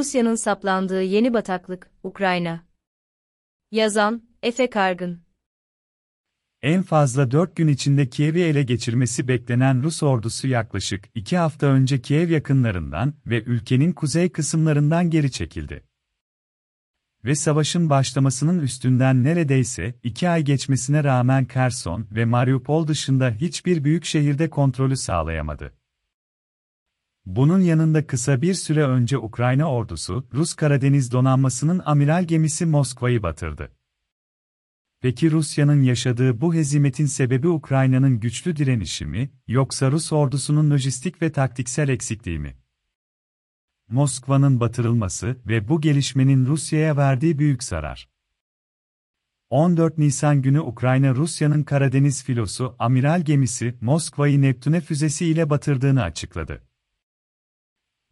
Rusya'nın saplandığı yeni bataklık, Ukrayna. Yazan, Efe Kargın. En fazla 4 gün içinde Kiev'i ele geçirmesi beklenen Rus ordusu yaklaşık 2 hafta önce Kiev yakınlarından ve ülkenin kuzey kısımlarından geri çekildi. Ve savaşın başlamasının üstünden neredeyse 2 ay geçmesine rağmen Kherson ve Mariupol dışında hiçbir büyük şehirde kontrolü sağlayamadı. Bunun yanında kısa bir süre önce Ukrayna ordusu, Rus Karadeniz donanmasının amiral gemisi Moskova'yı batırdı. Peki Rusya'nın yaşadığı bu hezimetin sebebi Ukrayna'nın güçlü direnişi mi, yoksa Rus ordusunun lojistik ve taktiksel eksikliği mi? Moskova'nın batırılması ve bu gelişmenin Rusya'ya verdiği büyük zarar. 14 Nisan günü Ukrayna Rusya'nın Karadeniz filosu amiral gemisi Moskova'yı Neptüne füzesi ile batırdığını açıkladı.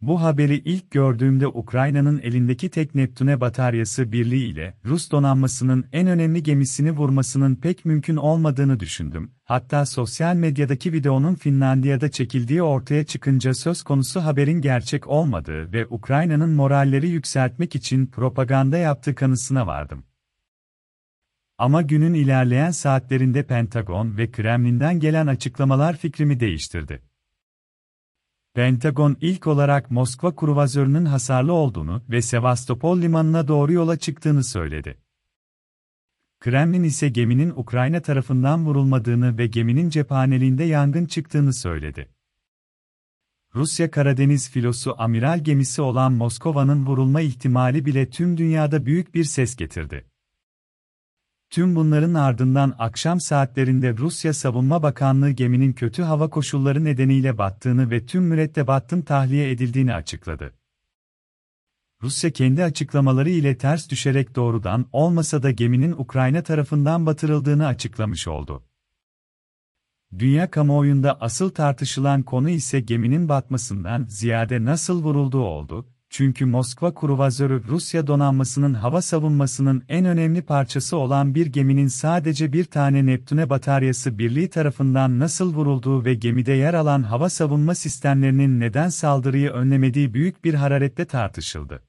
Bu haberi ilk gördüğümde Ukrayna'nın elindeki tek Neptüne bataryası birliği ile Rus donanmasının en önemli gemisini vurmasının pek mümkün olmadığını düşündüm. Hatta sosyal medyadaki videonun Finlandiya'da çekildiği ortaya çıkınca söz konusu haberin gerçek olmadığı ve Ukrayna'nın moralleri yükseltmek için propaganda yaptığı kanısına vardım. Ama günün ilerleyen saatlerinde Pentagon ve Kremlin'den gelen açıklamalar fikrimi değiştirdi. Pentagon ilk olarak Moskva kruvazörünün hasarlı olduğunu ve Sevastopol limanına doğru yola çıktığını söyledi. Kremlin ise geminin Ukrayna tarafından vurulmadığını ve geminin cephaneliğinde yangın çıktığını söyledi. Rusya Karadeniz filosu amiral gemisi olan Moskova'nın vurulma ihtimali bile tüm dünyada büyük bir ses getirdi. Tüm bunların ardından akşam saatlerinde Rusya Savunma Bakanlığı geminin kötü hava koşulları nedeniyle battığını ve tüm mürettebatın tahliye edildiğini açıkladı. Rusya kendi açıklamaları ile ters düşerek doğrudan olmasa da geminin Ukrayna tarafından batırıldığını açıklamış oldu. Dünya kamuoyunda asıl tartışılan konu ise geminin batmasından ziyade nasıl vurulduğu oldu, çünkü Moskva kruvazörü Rusya donanmasının hava savunmasının en önemli parçası olan bir geminin sadece bir tane Neptüne bataryası birliği tarafından nasıl vurulduğu ve gemide yer alan hava savunma sistemlerinin neden saldırıyı önlemediği büyük bir hararetle tartışıldı.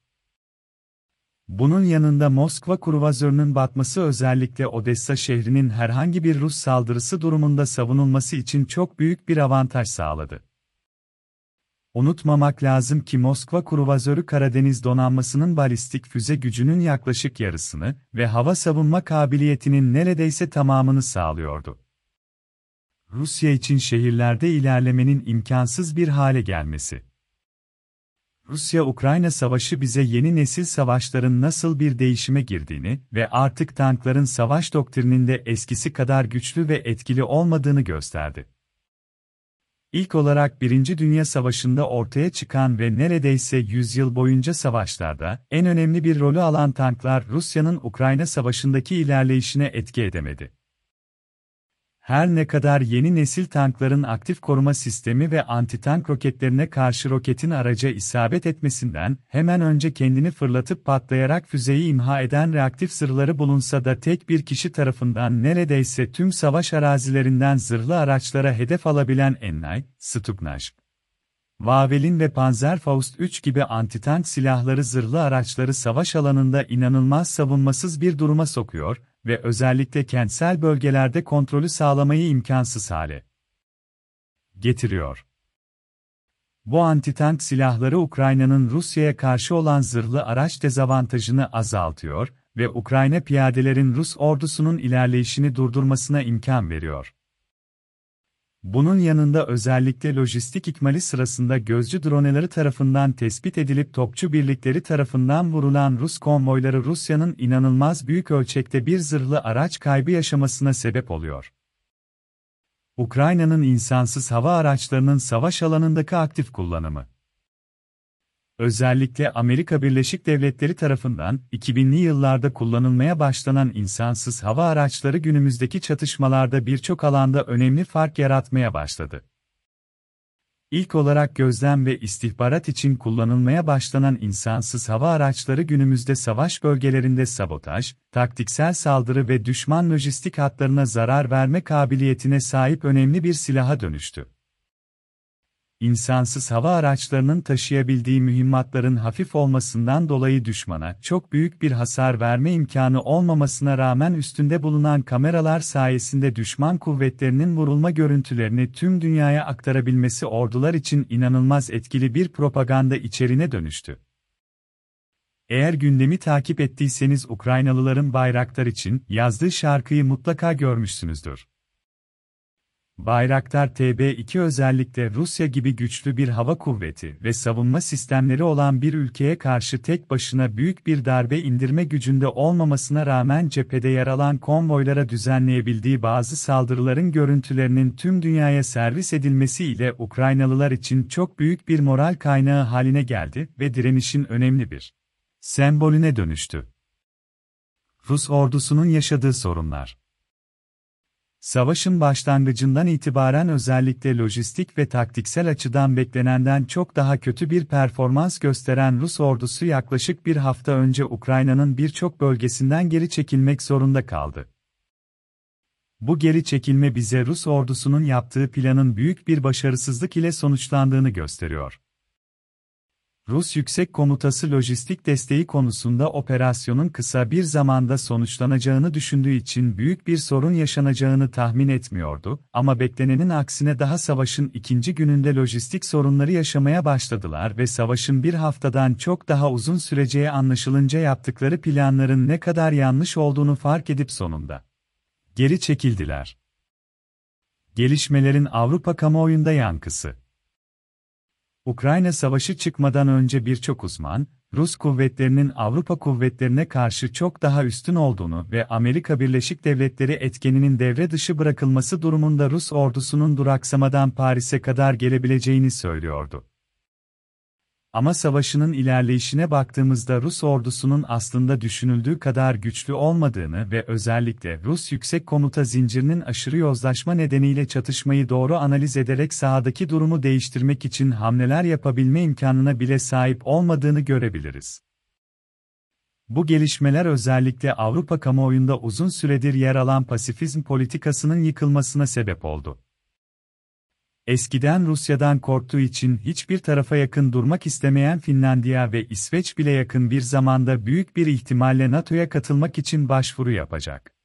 Bunun yanında Moskva kruvazörünün batması özellikle Odessa şehrinin herhangi bir Rus saldırısı durumunda savunulması için çok büyük bir avantaj sağladı. Unutmamak lazım ki Moskva kruvazörü Karadeniz donanmasının balistik füze gücünün yaklaşık yarısını ve hava savunma kabiliyetinin neredeyse tamamını sağlıyordu. Rusya için şehirlerde ilerlemenin imkansız bir hale gelmesi. Rusya-Ukrayna savaşı bize yeni nesil savaşların nasıl bir değişime girdiğini ve artık tankların savaş doktrininde eskisi kadar güçlü ve etkili olmadığını gösterdi. İlk olarak Birinci Dünya Savaşı'nda ortaya çıkan ve neredeyse 100 yıl boyunca savaşlarda en önemli bir rolü alan tanklar Rusya'nın Ukrayna Savaşı'ndaki ilerleyişine etki edemedi. Her ne kadar yeni nesil tankların aktif koruma sistemi ve anti-tank roketlerine karşı roketin araca isabet etmesinden hemen önce kendini fırlatıp patlayarak füzeyi imha eden reaktif zırhları bulunsa da tek bir kişi tarafından neredeyse tüm savaş arazilerinden zırhlı araçlara hedef alabilen Ennay, Stugnaj, Vavelin ve Panzerfaust 3 gibi anti-tank silahları zırhlı araçları savaş alanında inanılmaz savunmasız bir duruma sokuyor, ve özellikle kentsel bölgelerde kontrolü sağlamayı imkansız hale getiriyor. Bu antitank silahları Ukrayna'nın Rusya'ya karşı olan zırhlı araç dezavantajını azaltıyor ve Ukrayna piyadelerin Rus ordusunun ilerleyişini durdurmasına imkan veriyor. Bunun yanında özellikle lojistik ikmali sırasında gözcü droneleri tarafından tespit edilip topçu birlikleri tarafından vurulan Rus konvoyları Rusya'nın inanılmaz büyük ölçekte bir zırhlı araç kaybı yaşamasına sebep oluyor. Ukrayna'nın insansız hava araçlarının savaş alanındaki aktif kullanımı Özellikle Amerika Birleşik Devletleri tarafından 2000'li yıllarda kullanılmaya başlanan insansız hava araçları günümüzdeki çatışmalarda birçok alanda önemli fark yaratmaya başladı. İlk olarak gözlem ve istihbarat için kullanılmaya başlanan insansız hava araçları günümüzde savaş bölgelerinde sabotaj, taktiksel saldırı ve düşman lojistik hatlarına zarar verme kabiliyetine sahip önemli bir silaha dönüştü. İnsansız hava araçlarının taşıyabildiği mühimmatların hafif olmasından dolayı düşmana çok büyük bir hasar verme imkanı olmamasına rağmen üstünde bulunan kameralar sayesinde düşman kuvvetlerinin vurulma görüntülerini tüm dünyaya aktarabilmesi ordular için inanılmaz etkili bir propaganda içerine dönüştü. Eğer gündemi takip ettiyseniz Ukraynalıların Bayraktar için yazdığı şarkıyı mutlaka görmüşsünüzdür. Bayraktar TB2 özellikle Rusya gibi güçlü bir hava kuvveti ve savunma sistemleri olan bir ülkeye karşı tek başına büyük bir darbe indirme gücünde olmamasına rağmen cephede yer alan konvoylara düzenleyebildiği bazı saldırıların görüntülerinin tüm dünyaya servis edilmesiyle Ukraynalılar için çok büyük bir moral kaynağı haline geldi ve direnişin önemli bir sembolüne dönüştü. Rus ordusunun yaşadığı sorunlar Savaşın başlangıcından itibaren özellikle lojistik ve taktiksel açıdan beklenenden çok daha kötü bir performans gösteren Rus ordusu yaklaşık bir hafta önce Ukrayna'nın birçok bölgesinden geri çekilmek zorunda kaldı. Bu geri çekilme bize Rus ordusunun yaptığı planın büyük bir başarısızlık ile sonuçlandığını gösteriyor. Rus Yüksek Komutası lojistik desteği konusunda operasyonun kısa bir zamanda sonuçlanacağını düşündüğü için büyük bir sorun yaşanacağını tahmin etmiyordu, ama beklenenin aksine daha savaşın ikinci gününde lojistik sorunları yaşamaya başladılar ve savaşın bir haftadan çok daha uzun süreceği anlaşılınca yaptıkları planların ne kadar yanlış olduğunu fark edip sonunda geri çekildiler. Gelişmelerin Avrupa kamuoyunda yankısı Ukrayna Savaşı çıkmadan önce birçok uzman, Rus kuvvetlerinin Avrupa kuvvetlerine karşı çok daha üstün olduğunu ve Amerika Birleşik Devletleri etkeninin devre dışı bırakılması durumunda Rus ordusunun duraksamadan Paris'e kadar gelebileceğini söylüyordu. Ama savaşının ilerleyişine baktığımızda Rus ordusunun aslında düşünüldüğü kadar güçlü olmadığını ve özellikle Rus yüksek komuta zincirinin aşırı yozlaşma nedeniyle çatışmayı doğru analiz ederek sahadaki durumu değiştirmek için hamleler yapabilme imkanına bile sahip olmadığını görebiliriz. Bu gelişmeler özellikle Avrupa kamuoyunda uzun süredir yer alan pasifizm politikasının yıkılmasına sebep oldu. Eskiden Rusya'dan korktuğu için hiçbir tarafa yakın durmak istemeyen Finlandiya ve İsveç bile yakın bir zamanda büyük bir ihtimalle NATO'ya katılmak için başvuru yapacak.